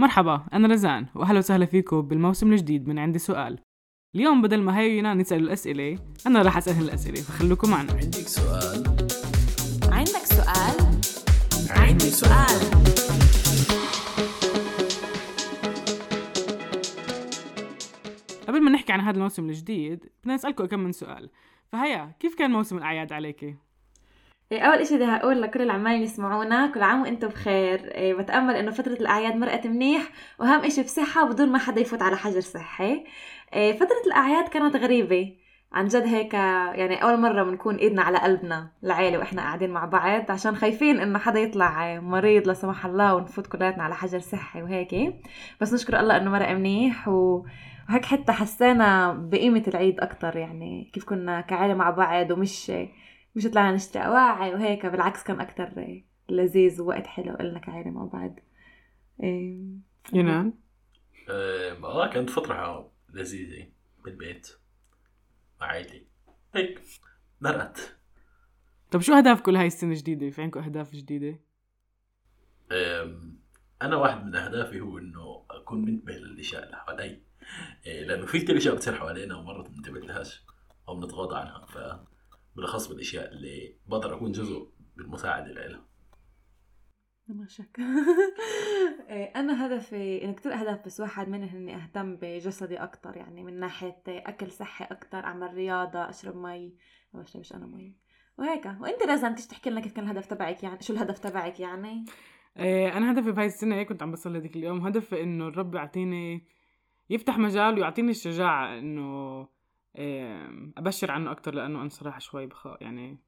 مرحبا أنا رزان وأهلا وسهلا فيكم بالموسم الجديد من عندي سؤال. اليوم بدل ما هي يونان يسألوا الأسئلة أنا راح أسألهم الأسئلة فخلوكم معنا. عندك سؤال؟ عندك سؤال؟ عندي سؤال. قبل ما نحكي عن هذا الموسم الجديد بدنا نسألكم كم من سؤال. فهيا كيف كان موسم الأعياد عليكي؟ إيه، أول إشي بدي أقول لكل العمال يسمعونا كل عام وأنتم بخير. إيه، بتأمل إنه فترة الأعياد مرقت منيح وأهم إشي بصحة وبدون ما حدا يفوت على حجر صحي. إيه، فترة الأعياد كانت غريبة. عن جد هيك يعني أول مرة بنكون إيدنا على قلبنا العيلة وإحنا قاعدين مع بعض عشان خايفين إنه حدا يطلع مريض لا سمح الله ونفوت كلياتنا على حجر صحي وهيك. بس نشكر الله إنه مرق منيح و... وهيك حتى حسينا بقيمة العيد أكتر يعني كيف كنا كعيلة مع بعض ومش مش طلعنا نشتري أواعي وهيك بالعكس كان أكتر لذيذ ووقت حلو إلنا كعيلة مع بعض. إيه، يونان؟ آه آه، كانت فترة لذيذة بالبيت مع عائلتي. هيك مرقت. طب شو أهدافكم لهاي السنة الجديدة؟ في عندكم أهداف جديدة؟ أنا واحد من أهدافي هو إنه أكون منتبه للأشياء اللي حوالي. إيه، لأنه في كتير أشياء بتصير حوالينا ومرات ما بننتبه لهاش أو بنتغاضى عنها. ف بالأخص بالأشياء اللي بقدر أكون جزء بالمساعدة لها ما شك. إيه، أنا هدفي إنه كتير أهداف بس واحد منهم إني أهتم بجسدي أكتر يعني من ناحية أكل صحي أكتر أعمل رياضة أشرب مي ما بشربش أنا مي. وهيك. وأنت لازم تيجي تحكي لنا كيف كان الهدف تبعك يعني؟ شو الهدف تبعك يعني؟ إيه أنا هدفي بهاي السنة كنت عم بصلي ذيك اليوم هدفي إنه الرب يعطيني يفتح مجال ويعطيني الشجاعة إنه إيه أبشر عنه أكتر لأنه أنا صراحة شوي بخاف يعني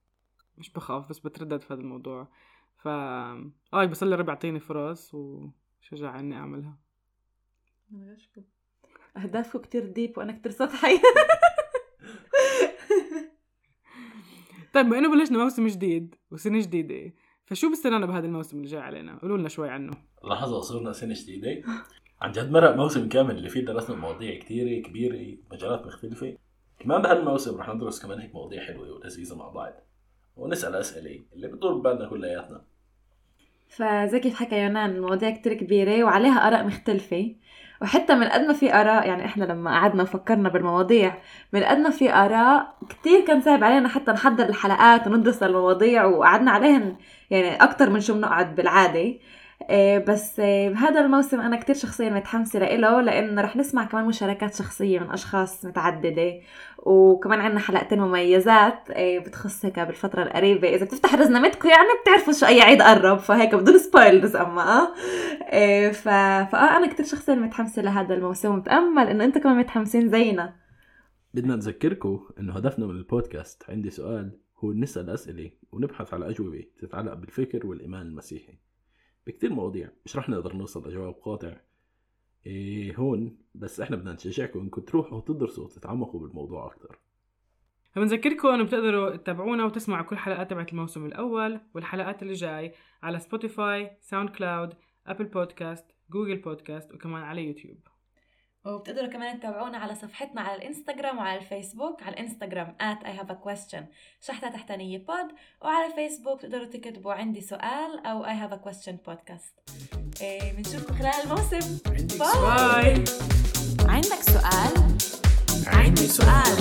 مش بخاف بس بتردد في هذا الموضوع. ف آه بصلي الرب يعطيني فرص وشجاعة إني أعملها. أهدافكم كتير ديب وأنا كتير سطحي طيب بما إنه بلشنا موسم جديد وسنة جديدة فشو بستنانا بهذا الموسم اللي جاي علينا؟ قولوا لنا شوي عنه. لحظة صرنا سنة جديدة. عن جد مرق موسم كامل اللي فيه درسنا مواضيع كتيرة كبيرة مجالات مختلفة. كمان بهالموسم رح ندرس كمان هيك مواضيع حلوة ولذيذة مع بعض. ونسأل أسئلة اللي بتدور ببالنا كلياتنا. فزي كيف حكى يونان المواضيع كتير كبيرة وعليها آراء مختلفة. وحتى من قد ما في آراء يعني إحنا لما قعدنا وفكرنا بالمواضيع من قد ما في آراء كتير كان صعب علينا حتى نحضر الحلقات وندرس المواضيع وقعدنا عليهن يعني أكتر من شو بنقعد بالعادة. بس إيه بهذا الموسم أنا كتير شخصيا متحمسة لإله لأنه رح نسمع كمان مشاركات شخصية من أشخاص متعددة وكمان عنا حلقتين مميزات إيه بتخص هيك بالفترة القريبة. إذا بتفتح رزنامتكم يعني بتعرفوا شو أي عيد قرب فهيك بدون سبويلرز آه. إيه ف... فآه أنا كتير شخصيا متحمسة لهذا الموسم وبتأمل إنه أنتم كمان متحمسين زينا. بدنا نذكركم إنه هدفنا من البودكاست عندي سؤال هو نسأل أسئلة ونبحث على أجوبة تتعلق بالفكر والإيمان المسيحي. بكتير مواضيع مش رح نقدر نوصل لجواب قاطع. إيه هون بس إحنا بدنا نشجعكم إنكم تروحوا وتدرسوا وتتعمقوا بالموضوع أكتر. فبنذكركم إنه بتقدروا تتابعونا وتسمعوا كل حلقات تبعت الموسم الأول والحلقات اللي جاي على Spotify SoundCloud Apple Podcast Google Podcast وكمان على يوتيوب وبتقدروا كمان تتابعونا على صفحتنا على الإنستغرام وعلى الفيسبوك على الإنستغرام at I have a question. شحتة تحتانية بود وعلى الفيسبوك تقدروا تكتبوا عندي سؤال أو I have a question podcast. إيه بنشوفكم خلال الموسم. عندك. باي عندك سؤال؟ عندي سؤال.